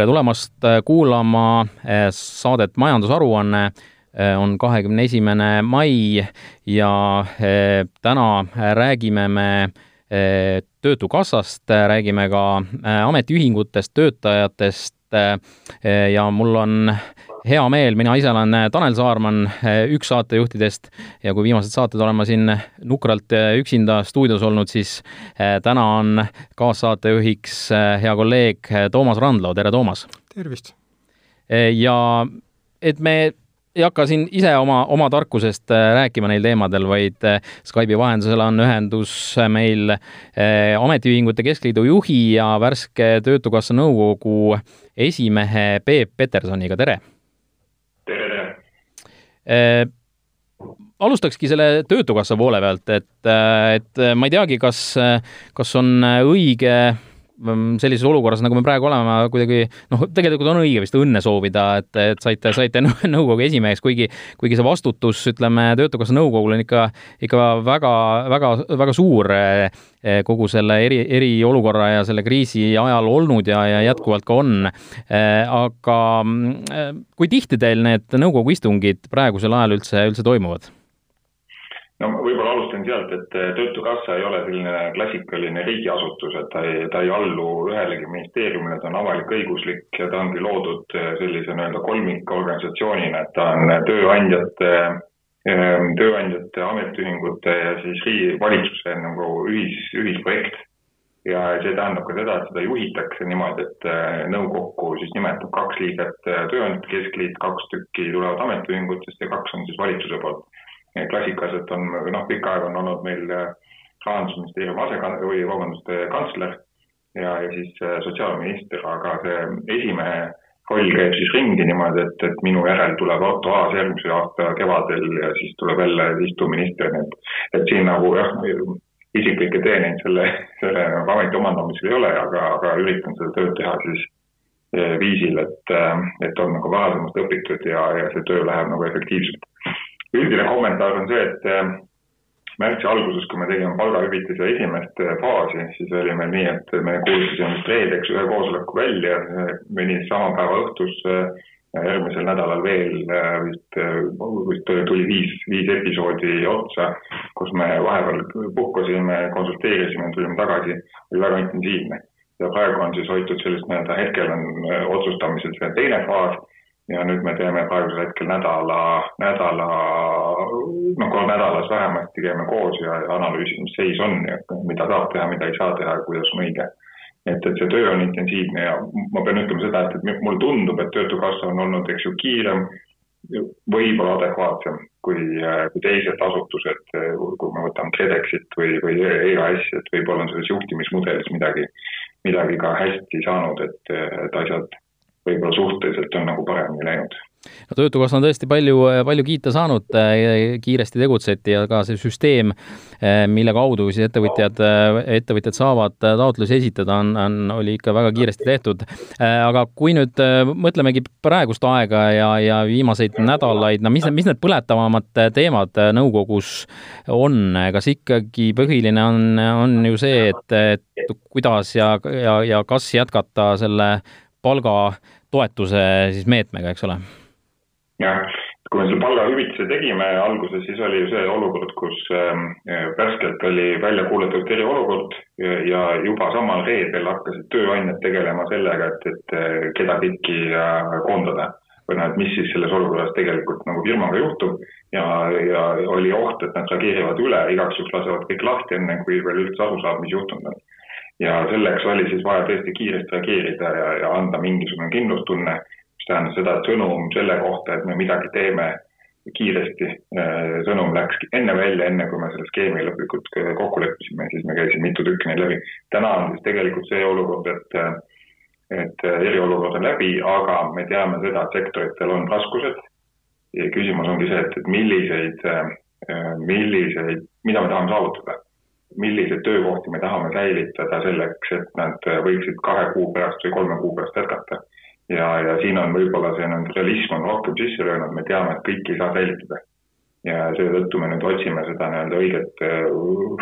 tere tulemast kuulama saadet Majandusaruanne on kahekümne esimene mai ja täna räägime me Töötukassast, räägime ka ametiühingutest, töötajatest ja mul on hea meel, mina ise olen äh, Tanel Saarman, äh, üks saatejuhtidest ja kui viimased saated olen ma siin nukralt äh, üksinda stuudios olnud, siis täna on kaassaatejuhiks hea kolleeg Toomas Randlo, tere Toomas! tervist! ja et me ei hakka siin ise oma, oma tarkusest rääkima neil teemadel, vaid Skype'i vahendusel on ühendus meil Ametiühingute Keskliidu juhi ja värske Töötukassa nõukogu esimehe Peep Petersoniga, tere! Äh, alustakski selle Töötukassa poole pealt, et, äh, et ma ei teagi, kas, kas on õige sellises olukorras, nagu me praegu oleme, kuidagi noh, tegelikult on õige vist õnne soovida, et, et saite, saite nõukogu esimeheks, kuigi, kuigi see vastutus, ütleme, Töötukassa nõukogul on ikka, ikka väga, väga, väga suur Eh, kogu selle eri, eriolukorra ja selle kriisi ajal olnud ja, ja jätkuvalt ka on. Eh, aga mm, kui tihti teil need nõukogu istungid praegusel ajal üldse, üldse toimuvad? no võib-olla alustan sealt, et eh, Töötukassa ei ole selline klassikaline riigiasutus, et ta ei, ta ei allu ühelegi ministeeriumile, ta on avalik-õiguslik ja ta ongi loodud sellise nii-öelda kolmikorganisatsioonina, et ta on tööandjate Ehm, tööandjate, ametiühingute ja siis riigi, valitsuse nagu ühis, ühisprojekt. ja see tähendab ka seda, et seda juhitakse niimoodi, et nõukokku siis nimetab kaks liiget Tööandjate Keskliit, kaks tükki tulevad ametiühingutest ja kaks on siis valitsuse poolt. Klassikaliselt on, noh, pikka aega on olnud meil äh, rahandusministeeriumi asekan-, või vabandust, kantsler ja, ja siis sotsiaalminister, aga see esimehe roll käib siis ringi niimoodi, et, et minu järel tuleb Otto Aas järgmise aasta kevadel ja siis tuleb jälle istuv minister, et, et siin nagu jah, isiklikke teeneid selle, selle nagu ameti omandamisel ei ole, aga, aga üritan seda tööd teha siis viisil, et, et on nagu varasemast õpitud ja, ja see töö läheb nagu efektiivselt. Üldine kommentaar on see, et eh, märtsi alguses, kui me tegime palgahüvitise esimest faasi, siis oli meil nii, et me kuulutasime vist reedeks ühe koosoleku välja, mõni sama päeva õhtus järgmisel nädalal veel vist, vist tuli viis, viis episoodi otsa, kus me vahepeal puhkasime, konsulteerisime, tulime tagasi, oli väga intensiivne. ja praegu on siis hoitud sellist nii-öelda, hetkel on otsustamisel see teine faas ja nüüd me teeme praegusel hetkel nädala, nädala, noh, kord nädalas vähemasti käime koos ja analüüsime, mis seis on ja mida saab teha, mida ei saa teha ja kuidas on õige. et, et see töö on intensiivne ja ma pean ütlema seda, et, et mulle tundub, et Töötukassa on olnud, eks ju, kiirem, võib-olla adekvaatsem kui, kui teised asutused, kui me võtame KredExit või, või EAS-i, et võib-olla on selles juhtimismudelis midagi, midagi ka hästi saanud, et, et asjad võib-olla suhteliselt on nagu paremini läinud no Töötukassa on tõesti palju, palju kiita saanud, kiiresti tegutseti ja ka see süsteem, mille kaudu siis ettevõtjad, ettevõtjad saavad taotlusi esitada, on, on, oli ikka väga kiiresti tehtud. aga kui nüüd mõtlemegi praegust aega ja, ja viimaseid nädalaid, no mis, mis need põletavamad teemad nõukogus on, kas ikkagi põhiline on, on ju see, et, et kuidas ja, ja, ja kas jätkata selle palgatoetuse siis meetmega, eks ole? jah, kui me selle palgahüvitise tegime alguses, siis oli ju see olukord, kus ähm, värskelt oli välja kuulutatud eriolukord ja, juba samal reedel hakkasid tööandjad tegelema sellega, et, et äh, keda kõiki äh, koondada. Või noh, et mis siis selles olukorras tegelikult nagu firmaga juhtub. Ja, ja oli oht, et nad reageerivad üle, igaks juhuks lasevad kõik lahti, enne kui veel üldse aru saab, mis juhtunud on ja selleks oli siis vaja tõesti kiiresti reageerida ja, ja anda mingisugune kindlustunne, mis tähendas seda, et sõnum selle kohta, et me midagi teeme kiiresti, äh, sõnum läks enne välja, enne kui me selle skeemi lõplikult kokku leppisime, siis me käisime mitu tükki neid läbi. täna on siis tegelikult see olukord, et et eriolukord on läbi, aga me teame seda, et sektoritel on raskused. Küsimus ongi see, et, et milliseid, äh, milliseid, mida me tahame saavutada milliseid töökohti me tahame säilitada selleks, et nad võiksid kahe kuu pärast või kolme kuu pärast jätkata. ja, ja siin on võib-olla see nüüd realism on rohkem sisse löönud, me teame, et kõiki ei saa säilitada. ja seetõttu me nüüd otsime seda nii-öelda õiget äh,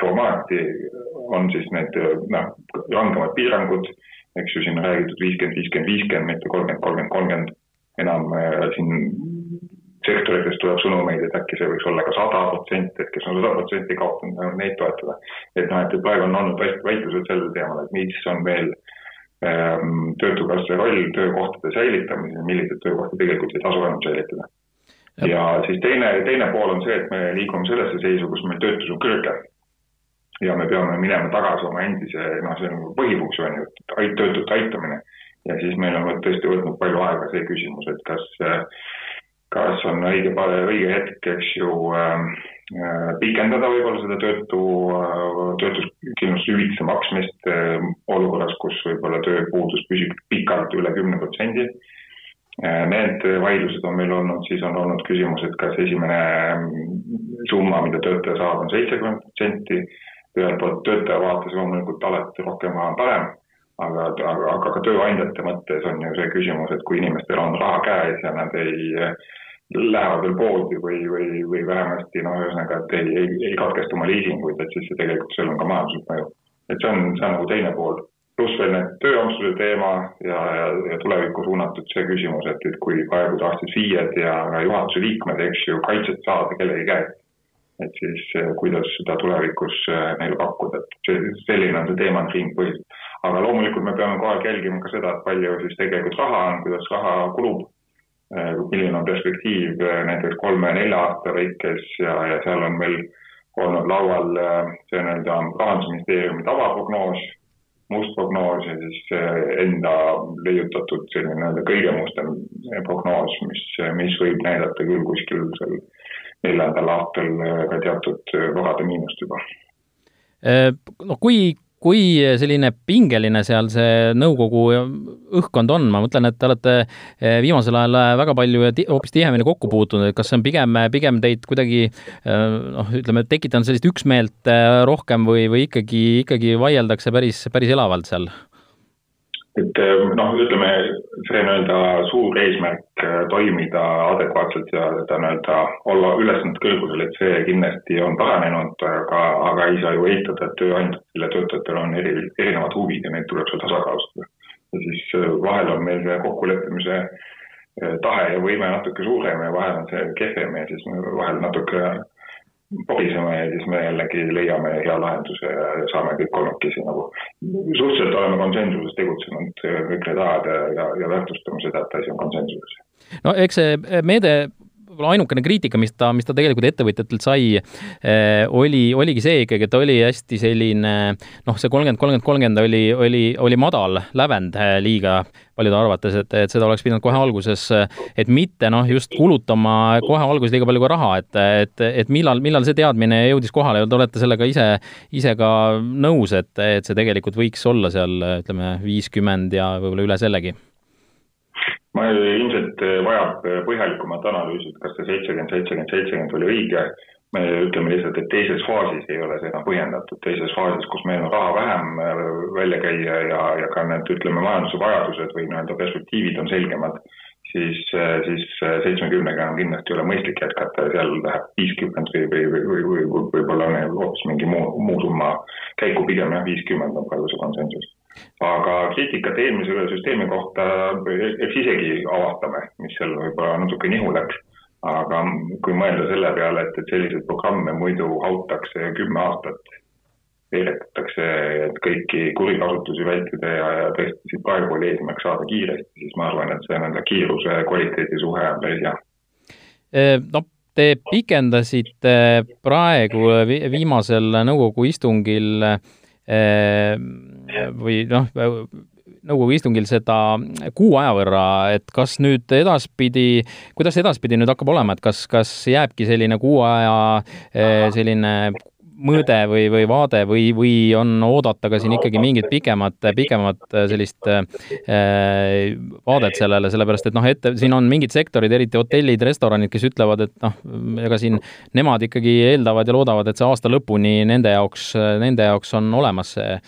formaati, on siis need noh, rangemad piirangud, eks ju, siin on räägitud viiskümmend, viiskümmend, viiskümmend, mitte kolmkümmend, kolmkümmend, kolmkümmend. enam äh, siin sektoritest tuleb sõnumeid, et äkki see võiks olla ka sada protsenti, et kes on sada protsenti kaotanud, neid toetada. et noh, et praegu on olnud väitlused sellel teemal, et mis on veel ähm, töötukassa roll töökohtade säilitamisel, milliseid töökohti tegelikult ei tasu enam säilitada. ja siis teine, teine pool on see, et me liigume sellesse seisu, kus meil töötus on kõrge ja me peame minema tagasi oma endise, noh, see on põhifunktsioon ju, töötute aitamine. ja siis meil on tõesti võtnud palju aega see küsimus, et kas, kas on õige, õige hetk, eks ju äh,, pikendada võib-olla seda töötu äh,, töötuskindlustushüvitise maksmist äh, olukorras, kus võib-olla tööpuudus püsib pikalt üle kümne protsendi. Äh, Need vaidlused on meil olnud, siis on olnud küsimus, et kas esimene summa, mida töötaja saab, on seitsekümmend protsenti. Ühelt poolt töötaja vaates loomulikult alati rohkem on parem, aga, aga, aga ka tööandjate mõttes on ju see küsimus, et kui inimestel on raha käes ja nad ei lähevad veel poodi või, või, või vähemasti noh, ühesõnaga, et ei, ei, ei katkesta oma liisinguid, et siis see tegelikult, seal on ka majanduslik mõju. et see on, see on nagu teine pool. pluss veel need tööampsuse teema ja, ja, ja tulevikku suunatud see küsimus, et, et kui praegu tahtsid FIE-d ja juhatuse liikmed, eks ju, kaitset saada kellegi käest et siis eh, kuidas seda tulevikus eh, neile pakkuda, et see, selline on see teemade ring põhiliselt. Aga loomulikult me peame kogu aeg jälgima ka seda, et palju siis tegelikult raha on, kuidas raha kulub, eh, milline on perspektiiv näiteks kolme-nelja aasta lõikes ja, ja seal on meil olnud laual see nii-öelda rahandusministeeriumi tavaprognoos, must prognoos ja siis enda leiutatud selline nii-öelda kõige mustem prognoos, mis, mis võib näidata küll kuskil seal neljandal aastal äh, ka teatud äh, varade miinust juba. Äh, no kui, kui selline pingeline seal see nõukogu õhkkond on, ma mõtlen, et te olete viimasel ajal väga palju ja hoopis tihemini kokku puutunud, et kas see on pigem, pigem teid kuidagi noh, ütleme, tekitanud sellist üksmeelt rohkem või, või ikkagi, ikkagi vaieldakse päris, päris elavalt seal? Et eh, noh, ütleme see nii-öelda suur eesmärk eh, toimida adekvaatselt ja nii-öelda olla ülesannete kõrgusel, et see kindlasti on paranenud, aga, aga ei saa ju eitada, et tööandjatel ja töötajatel on eri, erinevad huvid ja neid tuleb seal tasakaalustada. ja siis eh, vahel on meil see kokkuleppimise tahe ja võime natuke suurem ja vahel on see kehvem ja siis vahel natuke poriseme ja siis me jällegi leiame hea lahenduse ja saame kõik kolmekesi nagu, suhteliselt oleme konsensuses tegutsenud kõik need ajad ja, ja, ja väärtustame seda, et asi on konsensuses. no eks see meede võib-olla ainukene kriitika, mis ta, mis ta tegelikult ettevõtjatelt sai, eh, oli, oligi see ikkagi, et ta oli hästi selline noh, see kolmkümmend, kolmkümmend, kolmkümmend oli, oli, oli madal lävend eh, liiga paljude arvates, et, et seda oleks pidanud kohe alguses, et mitte noh, just kulutama kohe alguses liiga palju ka raha, et, et, et millal, millal see teadmine jõudis kohale ja te olete sellega ise, ise ka nõus, et, et see tegelikult võiks olla seal ütleme, viiskümmend ja võib-olla üle sellegi ma ilmselt eh, vajab eh, põhjalikumat analüüsi, et kas see seitsekümmend, seitsekümmend, seitsekümmend oli õige. me ütleme lihtsalt, et teises faasis ei ole see enam põhjendatud, teises faasis, kus meil on raha vähem eh, välja käia ja, ja ka need, ütleme, majanduse vajadused või nii-öelda perspektiivid on selgemad, siis, siis seitsmekümnega on kindlasti ei ole mõistlik jätkata ja seal läheb viiskümmend või, või, või, või, või võib-olla hoopis mingi muu, muu summa käiku, pigem jah, viiskümmend on praegu see konsensus aga kriitikat eelmise süsteemi kohta eks isegi avastame, mis seal võib-olla natuke nihu läks. aga kui mõelda selle peale, et, et selliseid programme muidu hautakse kümme aastat, veeretatakse, et kõiki kurikasutusi vältida ja, ja tõesti siit praegu oli eesmärk saada kiiresti, siis ma arvan, et see nii-öelda kiiruse kvaliteedi suhe on päris hea. no te pikendasite praegu viimasel nõukogu istungil äh, või noh, nõukogu istungil seda kuu aja võrra, et kas nüüd edaspidi, kuidas edaspidi nüüd hakkab olema, et kas, kas jääbki selline kuu aja eh, selline mõõde või, või vaade või, või on oodata ka siin ikkagi mingit pikemat, pikemat sellist äh, vaadet sellele, sellepärast et noh, ette, siin on mingid sektorid, eriti hotellid, restoranid, kes ütlevad, et noh, ega siin nemad ikkagi eeldavad ja loodavad, et see aasta lõpuni nende jaoks, nende jaoks on olemas see,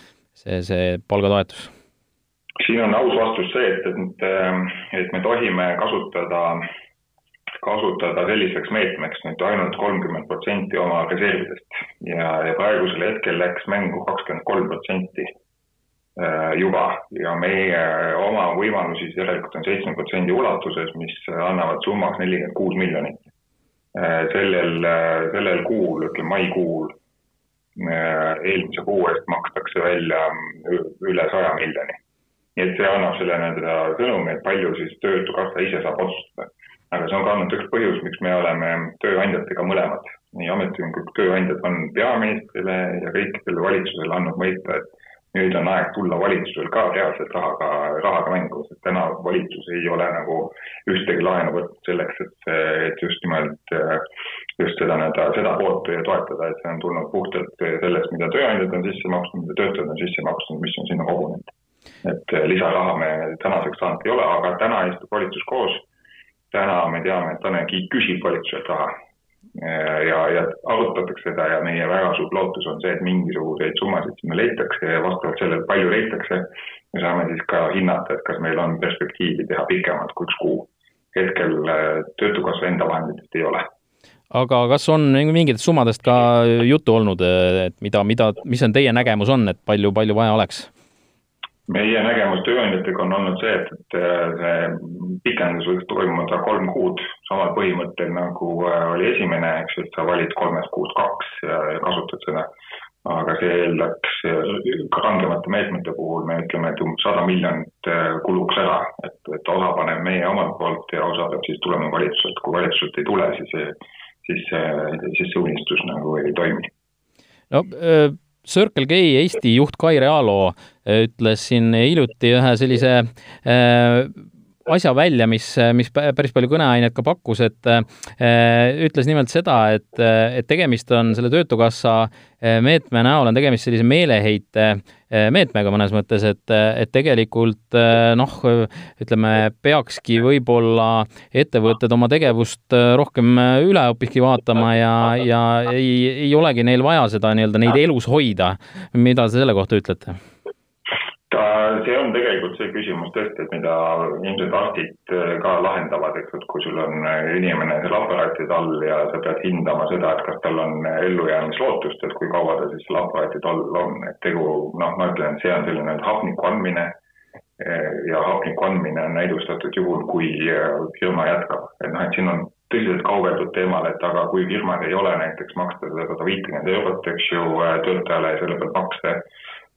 see, see palgatoetus. Siin on aus vastus see, et, et, et me tohime kasutada kasutada selliseks meetmeks nüüd ainult kolmkümmend protsenti oma reservidest ja, ja praegusel hetkel läks mängu kakskümmend kolm protsenti. juba ja meie oma võimalusi järelikult on seitsme protsendi ulatuses, mis annavad summaks nelikümmend kuus miljonit. sellel, sellel kuul, ütleme maikuul, eelmise kuu eest makstakse välja üle saja miljoni. nii et see annab selle nii-öelda sõnumi, et palju siis Töötukassa ise saab otsustada aga see on ka olnud üks põhjus, miks me oleme tööandjatega mõlemad, nii ametiühingud kui tööandjad on peaministrile ja kõikidele valitsusele andnud mõista, et nüüd on aeg tulla valitsusel ka reaalselt rahaga, rahaga mängu, sest täna valitsus ei ole nagu ühtegi laenu võtnud selleks, et, et just nimelt just seda nii-öelda, seda poolt toetada, et see on tulnud puhtalt sellest, mida tööandjad on sisse maksnud, mida töötajad on sisse maksnud, mis on sinna kogunenud. et lisaraha me tänaseks saanud ei ole, aga täna istub valitsus koos täna me teame, et Tanel Kiik küsib valitsuselt raha ja, ja arutatakse seda ja meie väga suur lootus on see, et mingisuguseid summasid sinna leitakse ja vastavalt sellele, palju leitakse, me saame siis ka hinnata, et kas meil on perspektiivi teha pikemalt kui üks kuu. hetkel äh, Töötukassa enda vahenditest ei ole aga kas on mingitest summadest ka juttu olnud, et mida, mida, mis on teie nägemus on, et palju, palju vaja oleks? Meie nägemus tööandjatega on olnud see, et, et äh, see pikendus võiks toimuda kolm kuud samal põhimõttel nagu äh, oli esimene, eks ju, et sa valid kolmest kuust kaks ja, ja kasutad seda. aga see eeldaks ka rangemate meetmete puhul, me ütleme, et umbes sada miljonit äh, kuluks ära, et, et osa paneme meie omalt poolt ja osa peab siis tulema valitsuselt, kui valitsuselt ei tule, siis, siis, siis see unistus nagu ei toimi. no öö Circle K Eesti juht Kai Realo äh, ütles siin hiljuti ühe sellise äh, asja välja, mis, mis päris palju kõneainet ka pakkus, et äh, ütles nimelt seda, et, et tegemist on selle Töötukassa meetme näol on tegemist sellise meeleheite meetmega mõnes mõttes, et, et tegelikult noh, ütleme, peakski võib-olla ettevõtted oma tegevust rohkem üle hoopiski vaatama ja, ja ei, ei olegi neil vaja seda nii-öelda neid elus hoida. mida te selle kohta ütlete? See on tegelikult see küsimus tõesti, et mida ilmselt arstid äh, ka lahendavad, eks, et kui sul on äh, inimene seal aparaatide all ja sa pead hindama seda, et kas tal on äh, ellujäämislootust, et kui kaua ta siis seal aparaatide all on, et tegu, noh, ma ütlen, et see on selline hapniku andmine ja hapniku andmine on näidustatud juhul, kui firma jätkab, et noh, et siin on tõsiselt kaugeldud teemal, et aga kui firmal ei ole näiteks maksta seda sada viitekümmet eurot, eks ju, töötajale ja selle pealt makse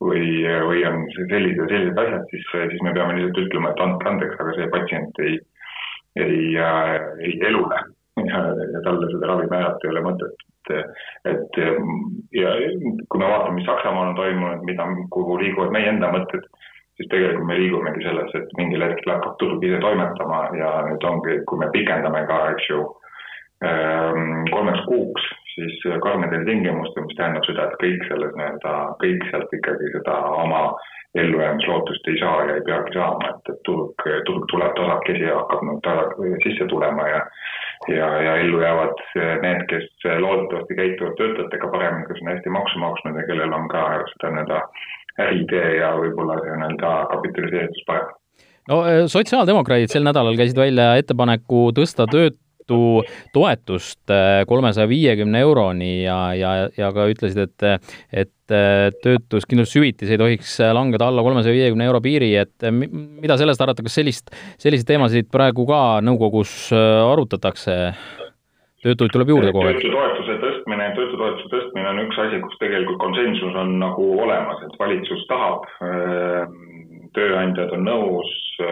või, või on sellised, sellised asjad, siis, siis me peame lihtsalt ütlema, et andke andeks, aga see patsient ei, ei äh,, ei elule ja, ja talle seda ravi määrata ei ole mõtet. et, et ja kui me vaatame, mis Saksamaal on toimunud, mida, kuhu liiguvad meie enda mõtted, siis tegelikult me liigumegi selles, et mingil hetkel hakkab turg ise toimetama ja nüüd ongi, kui me pikendame ka, eks ju, ähm, kolmeks kuuks siis karmidel tingimustel, mis tähendab seda, et kõik selles nii-öelda, kõik sealt ikkagi seda oma ellujäämislootust ei saa ja ei peagi saama, et, et turg, turg tuleb tasakesi ja hakkab nüüd tasa, sisse tulema ja ja, ja ellu jäävad need, kes loodetavasti käituvad töötajatega paremini, kes on hästi maksu maksnud ja kellel on ka seda nii-öelda äriidee ja võib-olla see nii-öelda kapitaliseeritus parem. No sotsiaaldemokraadid sel nädalal käisid välja ettepaneku tõsta tööd Liidu toetust äh, kolmesaja viiekümne euroni ja, ja, ja ka ütlesid, et, et äh, töötuskindlustushüvitis ei tohiks langeda alla kolmesaja viiekümne euro piiri, et mida sellest arvata, kas sellist, selliseid teemasid praegu ka nõukogus äh, arutatakse? töötuid tuleb juurde kogu aeg. töötutoetuse tõstmine, töötutoetuse tõstmine on üks asi, kus tegelikult konsensus on nagu olemas, et valitsus tahab tööandjad on nõus,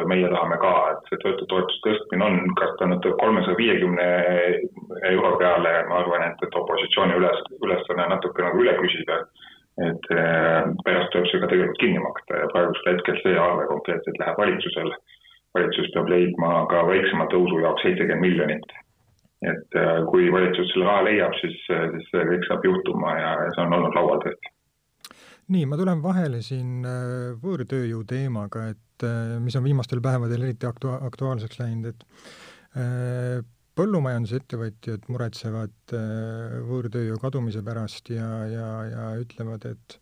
meie tahame ka, et see töötutoetuse tõstmine on, kas ta nüüd kolmesaja viiekümne euro peale, ma arvan, et, et opositsiooni üles, ülesanne natuke nagu üle küsida. et eh, pärast tuleb see ka tegelikult kinni maksta ja praegusel hetkel see arve konkreetselt läheb valitsusele. valitsus peab leidma ka väiksema tõusu jaoks seitsekümmend miljonit. et eh, kui valitsus selle raha leiab, siis, siis see kõik saab juhtuma ja see on olnud laual tõesti nii, ma tulen vahele siin äh, võõrtööjõu teemaga, et äh, mis on viimastel päevadel eriti aktu-, aktuaalseks läinud, et äh, põllumajandusettevõtjad muretsevad võõrtööjõu kadumise pärast ja, ja, ja ütlevad, et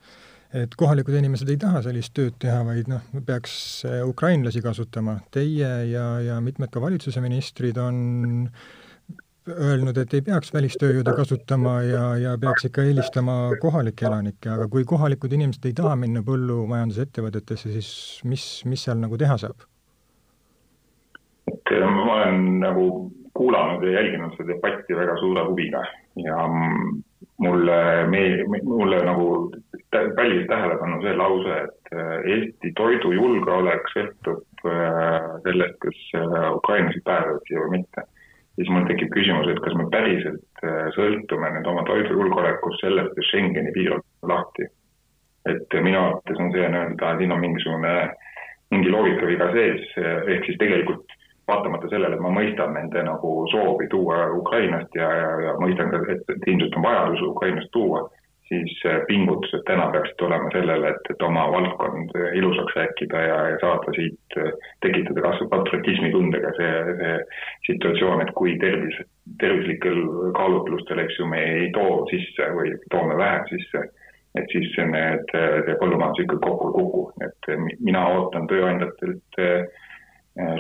et kohalikud inimesed ei taha sellist tööd teha, vaid noh, peaks ukrainlasi kasutama. Teie ja, ja mitmed ka valitsuse ministrid on öelnud, et ei peaks välistööjõudu kasutama ja, ja peaks ikka eelistama kohalikke elanikke, aga kui kohalikud inimesed ei taha minna põllumajandusettevõtetesse, siis mis, mis seal nagu teha saab? et ma olen nagu kuulanud ja jälginud seda debatti väga suure huviga ja mulle, me, mulle nagu pälvis tähelepanu see lause, et Eesti toidujulgeolek sõltub äh, sellest, kas äh, ukrainlased pääsevad siia või mitte siis mul tekib küsimus, et kas me päriselt äh, sõltume nüüd oma toidujulgeolekust sellest, et Schengeni piir on lahti. et minu arvates on see nii-öelda, siin on mingisugune, mingi loogikaviga sees, ehk siis tegelikult vaatamata sellele, et ma mõistan nende nagu soovi tuua Ukrainast ja, ja, ja mõistan ka, et ilmselt on vajadus Ukrainast tuua siis äh, pingutused täna peaksid olema sellele, et, et oma valdkond äh, ilusaks rääkida ja, ja saada siit, äh, tekitada kas või patriotismitundega see, see situatsioon, et kui tervis, tervislikel kaalutlustel, eks ju, me ei too sisse või toome vähe sisse, et siis need, see põllumajandus ikkagi kokku ei kuku, et mina ootan tööandjatelt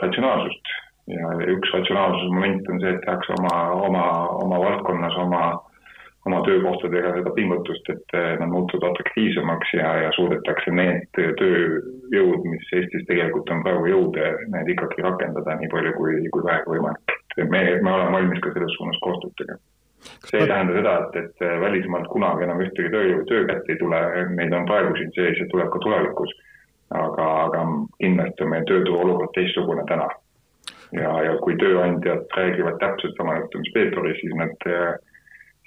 ratsionaalsust. Ja üks ratsionaalsuse moment on see, et tehakse oma, oma, oma valdkonnas oma oma töökohtadega seda pingutust, et eh, nad muutuvad atraktiivsemaks ja, ja suudetakse need tööjõud, mis Eestis tegelikult on praegu jõude, need ikkagi rakendada nii palju kui, kui vähegi võimalik. me, me oleme valmis ka selles suunas koostööd tegema. see ei tähenda seda, et, et välismaalt kunagi enam ühtegi töö, töökätt ei tule, neid on praegu siin sees ja tuleb ka tulevikus. aga, aga kindlasti on meie tööturu olukord teistsugune täna. ja, ja kui tööandjad räägivad täpselt sama juttu, mis oli, siis nad äh,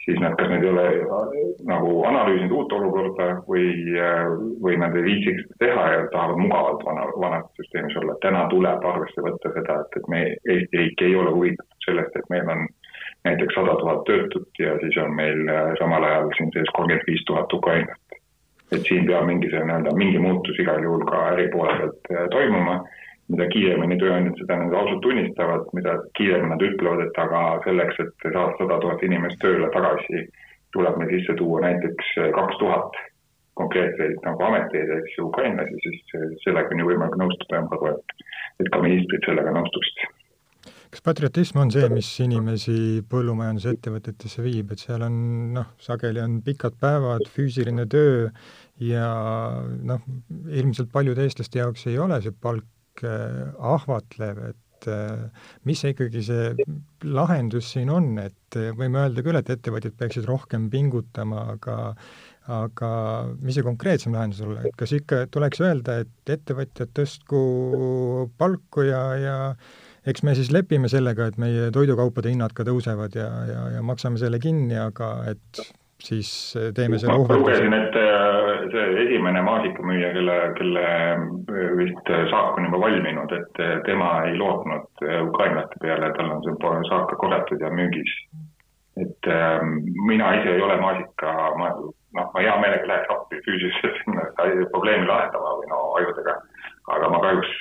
siis nad, kas nad ei ole äh, nagu analüüsinud uut olukorda või, äh, või nad ei viitsiks seda teha ja tahavad mugavalt vana, vanas süsteemis olla. täna tuleb arvesse võtta seda, et, et me, Eesti riik ei ole huvitatud sellest, et meil on näiteks sada tuhat töötut ja siis on meil äh, samal ajal siin sees kolmkümmend viis tuhat ukrainlast. et siin peab mingi see nii-öelda, mingi muutus igal juhul ka äri poole pealt toimuma mida kiiremini tööandjad seda nüüd ausalt tunnistavad, mida kiiremini nad ütlevad, et aga selleks, et saada sada tuhat inimest tööle tagasi, tuleb meil sisse tuua näiteks kaks tuhat konkreetseid nagu ameteid, eks ju, ukrainlasi, siis sellega on ju võimalik nõustuda ja ma arvan, et, et ka ministrid sellega nõustuksid. Kas patriotism on see, mis inimesi põllumajandusettevõtetesse viib, et seal on noh, sageli on pikad päevad, füüsiline töö ja noh, ilmselt paljude eestlaste jaoks ei ole see palk ahvatlev, et äh, mis see ikkagi see lahendus siin on, et äh, võime öelda küll, et ettevõtjad peaksid rohkem pingutama, aga aga mis see konkreetsem lahendus olla, et kas ikka tuleks öelda, et ettevõtjad tõstku palku ja, ja eks me siis lepime sellega, et meie toidukaupade hinnad ka tõusevad ja, ja, ja maksame selle kinni, aga et siis eh, teeme selle ma lugesin, et eh, see esimene maasikamüüja, kelle, kelle eh, vist saak on juba valminud, et tema ei lootnud ukrainlaste peale, tal on see saak korjatud ja müügis. et mina ise ei ole maasika, ma noh, ma hea meelega läheks appi füüsiliselt sinna probleemi lahendama või no ajudega, aga ma kahjuks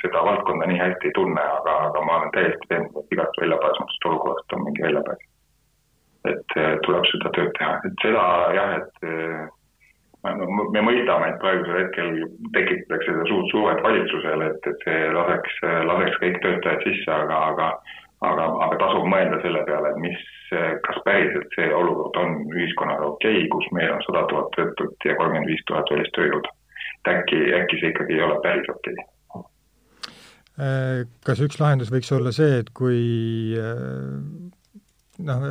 seda valdkonda nii hästi ei tunne, aga, aga ma olen täiesti veendunud, et igast väljapääsmatust olukorrast on mingi väljapääs et tuleb seda tööd teha, et seda jah, et no, me mõistame, et praegusel hetkel tekitatakse seda suurt survet valitsusele, et, et see laseks, laseks kõik töötajad sisse, aga, aga aga, aga tasub mõelda selle peale, et mis, kas päriselt see olukord on ühiskonnaga okei okay,, kus meil on sada tuhat töötut ja kolmkümmend viis tuhat välistööjõudu. et äkki, äkki see ikkagi ei ole päris okei okay äh, kas üks lahendus võiks olla see, et kui noh,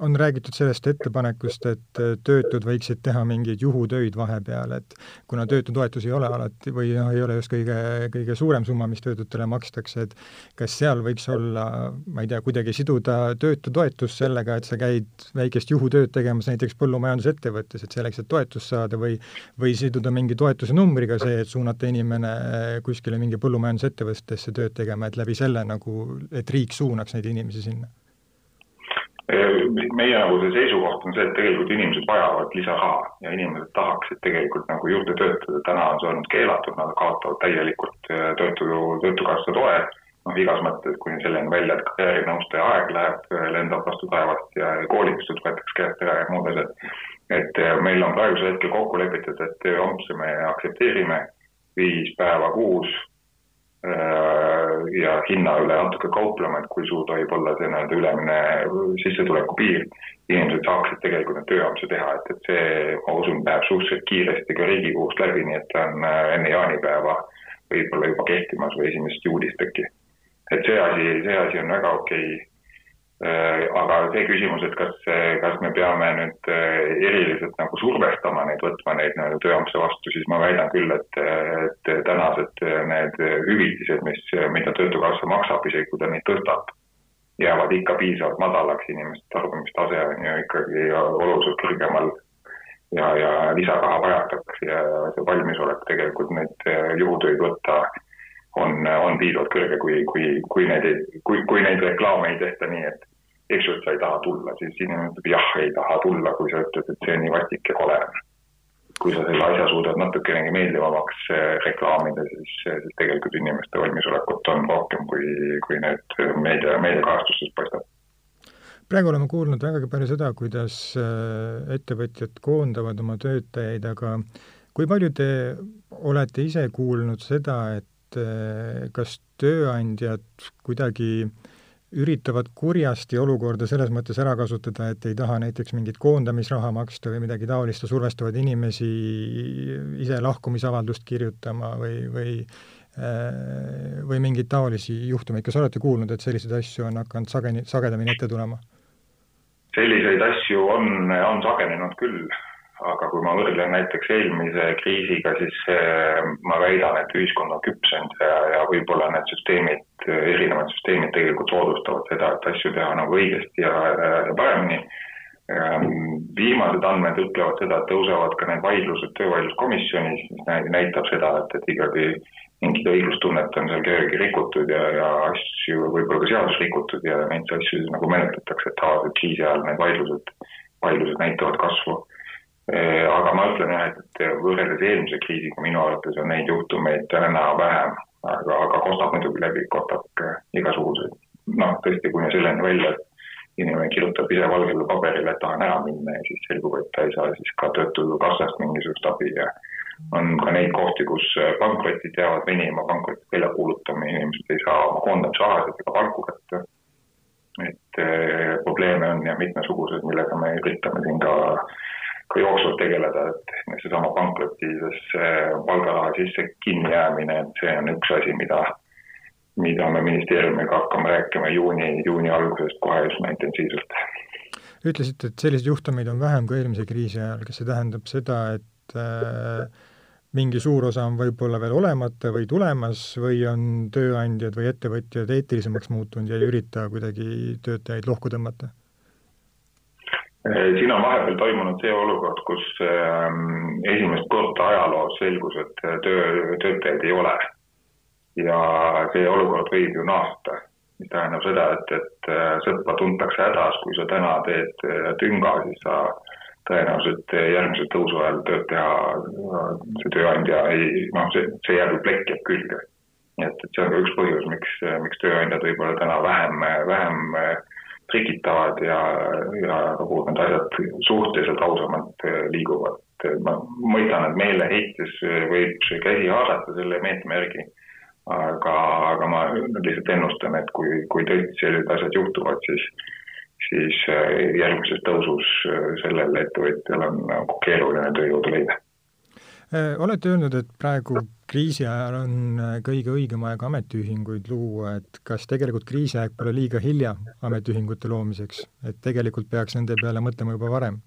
on räägitud sellest ettepanekust, et töötud võiksid teha mingeid juhutöid vahepeal, et kuna töötutoetus ei ole alati või noh, ei ole just kõige, kõige suurem summa, mis töötutele makstakse, et kas seal võiks olla, ma ei tea, kuidagi siduda töötutoetus sellega, et sa käid väikest juhutööd tegemas näiteks põllumajandusettevõttes, et selleks, et toetust saada või või siduda mingi toetuse numbriga see, et suunata inimene kuskile mingi põllumajandusettevõttesse tööd tegema, et läbi selle nagu, et riik suunaks neid inimesi sinna meie nagu see seisukoht on see, et tegelikult inimesed vajavad lisaraha ja inimesed tahaksid tegelikult nagu juurde töötada, täna on see olnud keelatud, nad kaotavad täielikult äh, töötu, töötukassa toe, noh, igas mõttes kuni selleni välja, et karjäärinõustaja aeg läheb, äh, lendab vastu taevast ja koolitused võetakse käest ära ja muud asjad. et äh, meil on praegusel hetkel kokku lepitud, et tööampse me aktsepteerime viis päeva kuus ja hinna üle natuke kauplema, et kui suur tohib olla see nii-öelda ülemine sissetuleku piir, inimesed saaksid tegelikult neid tööampse teha, et, et see, ma usun, läheb suhteliselt kiiresti ka Riigikogust läbi, nii et ta on enne jaanipäeva võib-olla juba kehtimas või esimesest juulist äkki. et see asi, see asi on väga okei okay Äh, aga see küsimus, et kas, kas me peame nüüd äh, eriliselt nagu survestama neid võtma neid nii-öelda tööampse vastu, siis ma väidan küll, et, et tänased need hüvitised, mis, mida Töötukassa maksab, isegi kui ta neid tõstab, jäävad ikka piisavalt madalaks, inimeste tarbimistase on ju ikkagi oluliselt kõrgemal ja, ja lisaraha vajatakse ja see valmisolek tegelikult neid juhutöid võtta on, on piisavalt kõrge, kui, kui, kui neid, kui, kui neid reklaame ei tehta nii, et eks ju, et sa ei taha tulla, siis inimene ütleb jah, ei taha tulla, kui sa ütled, et see on nii vastik ja kole. kui sa selle asja suudad natukenegi meeldivamaks eh, reklaamida, siis, siis tegelikult inimeste valmisolekut on rohkem, kui, kui need meedia, meediakajastustes paistab praegu oleme kuulnud vägagi palju seda, kuidas eh, ettevõtjad koondavad oma töötajaid, aga kui palju te olete ise kuulnud seda, et eh, kas tööandjad kuidagi üritavad kurjasti olukorda selles mõttes ära kasutada, et ei taha näiteks mingit koondamisraha maksta või midagi taolist ja survestavad inimesi ise lahkumisavaldust kirjutama või, või äh, või mingeid taolisi juhtumeid, kas olete kuulnud, et selliseid asju on hakanud sageni, sagedamini ette tulema? selliseid asju on, on sagenenud küll aga kui ma võrdlen näiteks eelmise kriisiga, siis äh, ma väidan, et ühiskond on küpsenud ja, ja võib-olla need süsteemid, erinevad süsteemid tegelikult soodustavad seda, et asju teha nagu õigesti ja, ja paremini. Ähm, viimased andmed ütlevad seda, et tõusevad ka need vaidlused töövaidluskomisjonis, mis näitab seda, et, et ikkagi mingit õiglustunnet on seal kellelgi rikutud ja, ja asju, võib-olla ka seadust rikutud ja neid asju nagu menetletakse, et tavaliselt kriisi ajal need vaidlused, vaidlused näitavad kasvu aga ma ütlen jah, et võrreldes eelmise kriisiga minu arvates on neid juhtumeid täna vähem, aga, aga kostab muidugi läbi, kostab igasuguseid. noh, tõesti kuni selleni välja, et inimene kirjutab ise valgele paberile, et tahan ära minna ja siis selgub, et ta ei saa siis ka Töötukassast mingisugust abi ja on ka neid kohti, kus pankrotid jäävad venima, pankroti väljakuulutamine, inimesed ei saa oma koondamisrahasid ega palku kätte. et eh, probleeme on ja mitmesugused, millega me üritame siin ka ka jooksvalt tegeleda, et seesama pankrotides palgaraha sisse kinnijäämine, et see on üks asi, mida, mida me ministeeriumiga hakkame rääkima juuni, juuni algusest kohe üsna intensiivselt. ütlesite, et selliseid juhtumeid on vähem kui eelmise kriisi ajal, kas see tähendab seda, et äh, mingi suur osa on võib-olla veel olemata või tulemas või on tööandjad või ettevõtjad eetilisemaks muutunud ja ei ürita kuidagi töötajaid lohku tõmmata? Siin on vahepeal toimunud see olukord, kus ähm, esimest korda ajaloos selgus, et töö, töötajaid ei ole. ja see olukord võib ju naasta, mis tähendab seda, et, et äh, sõpra tuntakse hädas, kui sa täna teed äh, tünga, siis sa tõenäoliselt järgmise tõusu ajal tööd teha, see tööandja ei, noh, see, see jääb ju plekk jääb külge. nii et, et see on ka üks põhjus, miks, miks tööandjad võib-olla täna vähem, vähem trikitavad ja, ja kogu need asjad suhteliselt ausamalt äh, liiguvad. ma mõistan, et meeleheites võib see käsi haarata selle meetme järgi, aga, aga ma lihtsalt ennustan, et kui, kui tõesti sellised asjad juhtuvad, siis siis äh, järgmises tõusus äh, sellel ettevõtjal on nagu keeruline tööjõudu leida Äh, olete öelnud, et praegu kriisi ajal on äh, kõige õigem aeg ametiühinguid luua, et kas tegelikult kriisiaeg pole liiga hilja ametiühingute loomiseks, et tegelikult peaks nende peale mõtlema juba varem?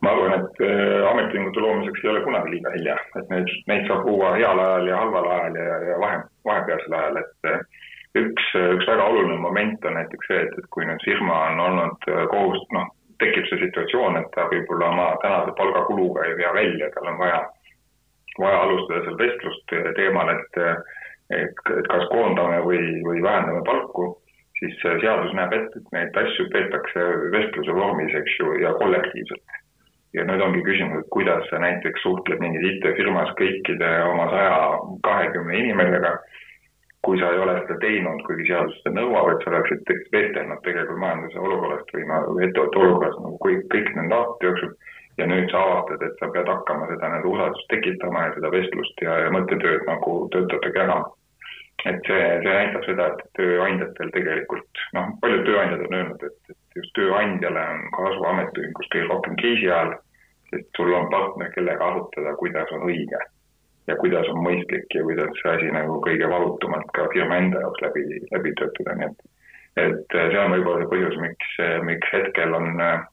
ma arvan, et äh, ametiühingute loomiseks ei ole kunagi liiga hilja, et neid, neid saab luua heal ajal ja halval ajal ja, ja vahe, vahepealsel ajal, et üks, üks väga oluline moment on näiteks see, et, et kui nüüd firma on olnud kohus, noh, tekib see situatsioon, et ta võib-olla oma tänase palgakuluga ei vea välja, tal on vaja, vaja alustada seal vestlust teemal, et, et, et kas koondame või, või vähendame palku, siis seadus näeb ette, et neid asju peetakse vestluse vormis, eks ju, ja kollektiivselt. ja nüüd ongi küsimus, et kuidas sa näiteks suhtled mingis IT-firmas kõikide oma saja kahekümne inimesega kui sa ei ole seda teinud, kuigi seadus seda nõuab, et sa oleksid vestelnud tegelikult majanduse olukorrast või ettevõtte olukorrast nagu kõik, kõik nende aastate jooksul ja nüüd sa avastad, et sa pead hakkama seda nii-öelda usaldust tekitama ja seda vestlust ja, ja mõttetööd nagu töötajatega jagama. et see, see näitab seda, et tööandjatel tegelikult, noh, paljud tööandjad on öelnud, et, et just tööandjale on kasu ametiühingus kõige rohkem kriisi ajal, sest sul on partner, kellega arutada, kuidas on õige ja kuidas on mõistlik ja kuidas see asi nagu kõige valutumalt ka firma enda jaoks läbi, läbi töötada, nii et et see on võib-olla see põhjus, miks, miks hetkel on äh,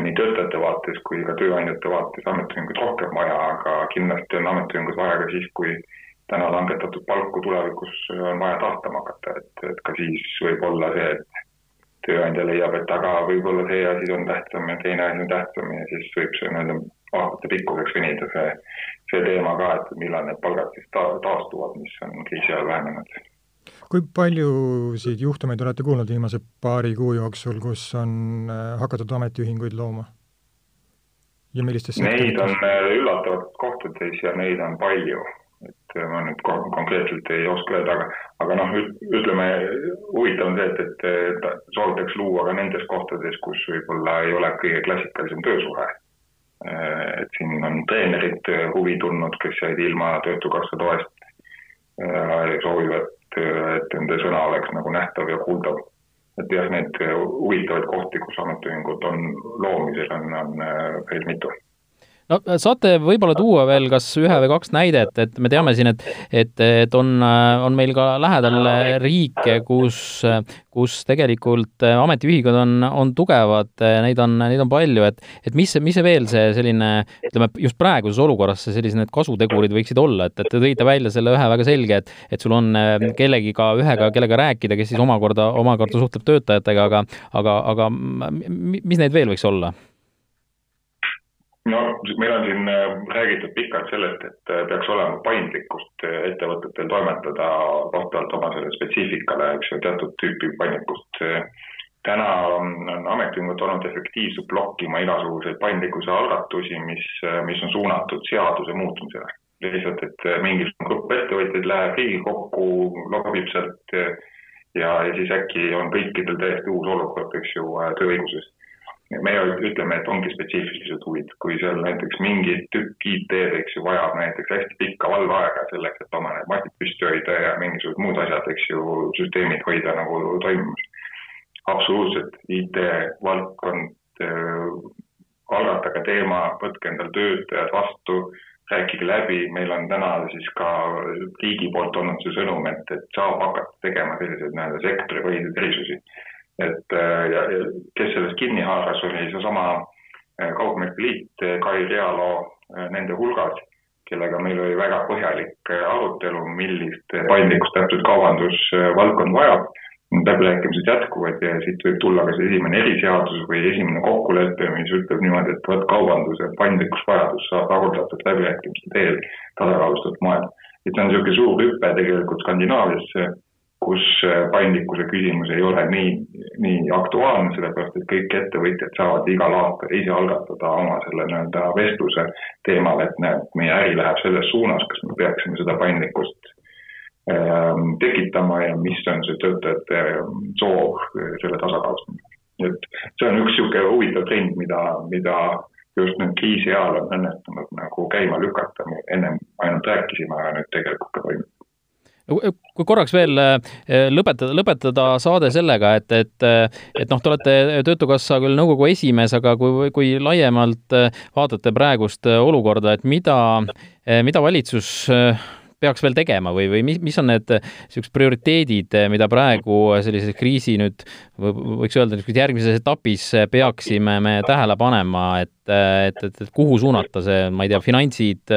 nii töötajate vaates kui ka tööandjate vaates ametiühinguid rohkem vaja, aga kindlasti on ametiühinguid vaja ka siis, kui täna langetatud palku tulevikus on vaja taastama hakata, et, et ka siis võib olla see, et tööandja leiab, et aga võib-olla see asi on tähtsam ja teine asi on tähtsam ja siis võib see nii-öelda aastate pikkuseks venida see, see teema ka, et millal need palgad siis ta, taastuvad, mis on kriisi ajal vähenenud kui paljusid juhtumeid olete kuulnud viimase paari kuu jooksul, kus on äh, hakatud ametiühinguid looma? ja millistes Neid on äh, üllatavalt kohtades ja neid on palju, et äh, ma nüüd konkreetselt ei oska öelda, aga, aga noh, ütleme, huvitav on see, et, et soovitakse luua ka nendes kohtades, kus võib-olla ei ole kõige klassikalisem töösuhe. et siin on treenerid huvi tundnud, kes jäid ilma Töötukassa toest, soovivad et nende sõna oleks nagu nähtav ja kuuldav. et jah, neid huvitavaid kohti, kus ametiühingud on loomisel, on, on äh, veel mitu no saate võib-olla tuua veel kas ühe või kaks näidet, et me teame siin, et, et, et on, on meil ka lähedal riike, kus, kus tegelikult ametiühingud on, on tugevad, neid on, neid on palju, et, et mis, mis see veel see selline, ütleme just praeguses olukorras see sellised need kasutegurid võiksid olla, et, et te tõite välja selle ühe väga selge, et, et sul on kellegiga, ühega, kellega rääkida, kes siis omakorda, omakorda suhtleb töötajatega, aga, aga, aga mis neid veel võiks olla? No meil on siin äh, räägitud pikalt sellest, et äh, peaks olema paindlikkust äh, ettevõtetel toimetada vastavalt oma selle spetsiifikale, eks ju, teatud tüüpi paindlikkust. täna on, on ametiühingud olnud efektiivsed blokkima igasuguseid paindlikkuse algatusi, mis, mis on suunatud seaduse muutmisele. lihtsalt, et mingisugune grupp ettevõtjaid läheb Riigikokku, lobib sealt ja, ja siis äkki on kõikidel täiesti uus olukord, eks ju, tööõiguses me ütleme, et ongi spetsiifilised huvid, kui seal näiteks mingi tükk IT-d, eks ju, vajab näiteks hästi pikka valveaega selleks, et oma need massid püsti hoida ja mingisugused muud asjad, eks ju, süsteemid hoida nagu toimimas. absoluutselt, IT-valdkond äh,, algatage teema, võtke endale töötajad vastu, rääkige läbi, meil on täna siis ka riigi poolt olnud see sõnum, et, et saab hakata tegema selliseid nii-öelda sektoripõhiseid erisusi et äh, ja, ja kes sellest kinni haaras, oli seesama äh, Kaupmeeste Liit, äh, Kai Realo nende hulgas, kellega meil oli väga põhjalik arutelu, millist paindlikkust täpselt kaubandusvaldkond vajab. läbirääkimised jätkuvad ja siit võib tulla ka see esimene eriseadus või esimene kokkulepe, mis ütleb niimoodi, et vot kaubanduse paindlikkusvajadus saab rahuldatud läbirääkimiste teel tasakaalustatud moel. et see on niisugune suur hüpe tegelikult Skandinaaviasse kus äh, paindlikkuse küsimus ei ole nii, nii aktuaalne, sellepärast et kõik ettevõtjad saavad igal aastal ise algatada oma selle nii-öelda vestluse teemal, et näed, meie äri läheb selles suunas, kas me peaksime seda paindlikkust ähm, tekitama ja mis on see töötajate soov äh, selle tasakaalustamiseks. et see on üks niisugune huvitav trend, mida, mida just nüüd kriisi ajal on õnnestunud nagu käima lükata, ennem ainult rääkisime, aga nüüd tegelikult ka toimub kui korraks veel eh, lõpetada, lõpetada saade sellega, et, et, et noh, te olete Töötukassa küll nõukogu esimees, aga kui, kui laiemalt eh, vaatate praegust olukorda, et mida, eh, mida valitsus peaks veel tegema või, või mis, mis on need niisugused prioriteedid, mida praegu sellise kriisi nüüd võiks öelda, niisuguses järgmises etapis peaksime me tähele panema, et, et, et, et kuhu suunata see, ma ei tea, finantsid,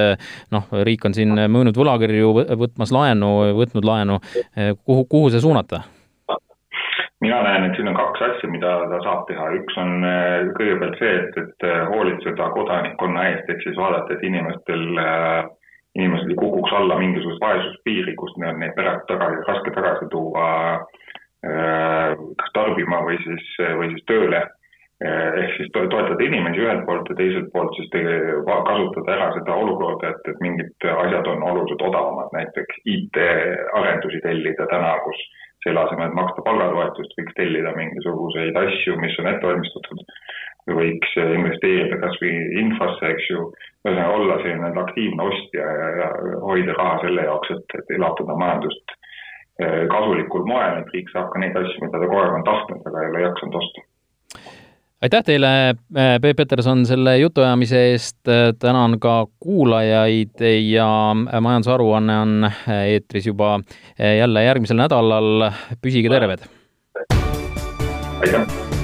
noh, riik on siin müünud võlakirju, võtmas laenu, võtnud laenu, kuhu, kuhu see suunata? mina näen, et siin on kaks asja, mida ta saab teha, üks on kõigepealt see, et, et hoolitseda kodanikkonna eest, ehk siis vaadata, et inimestel äh, inimesed ei kukuks alla mingisugust vaesuspiiri, kust neil neid pere tagasi, raske tagasi tuua äh, kas tarbima või siis, või siis tööle. Äh, ehk siis toetada inimesi ühelt poolt ja teiselt poolt siis kasutada ära seda olukorda, et, et mingid asjad on oluliselt odavamad, näiteks IT-arendusi tellida täna, kus selle asemel, et maksta palgatoetust, võiks tellida mingisuguseid asju, mis on ette valmistatud võiks investeerida kas või infosse, eks ju, ühesõnaga olla selline aktiivne ostja ja, ja hoida raha selle jaoks, et, et elatada majandust kasulikul moel, et riik saab ka neid asju, mida ta kogu aeg on tahtnud, aga ei ole jaksanud osta aitäh teile, Peep Peterson, selle jutuajamise eest, tänan ka kuulajaid ja majandusaruanne on eetris juba jälle järgmisel nädalal, püsige terved! aitäh!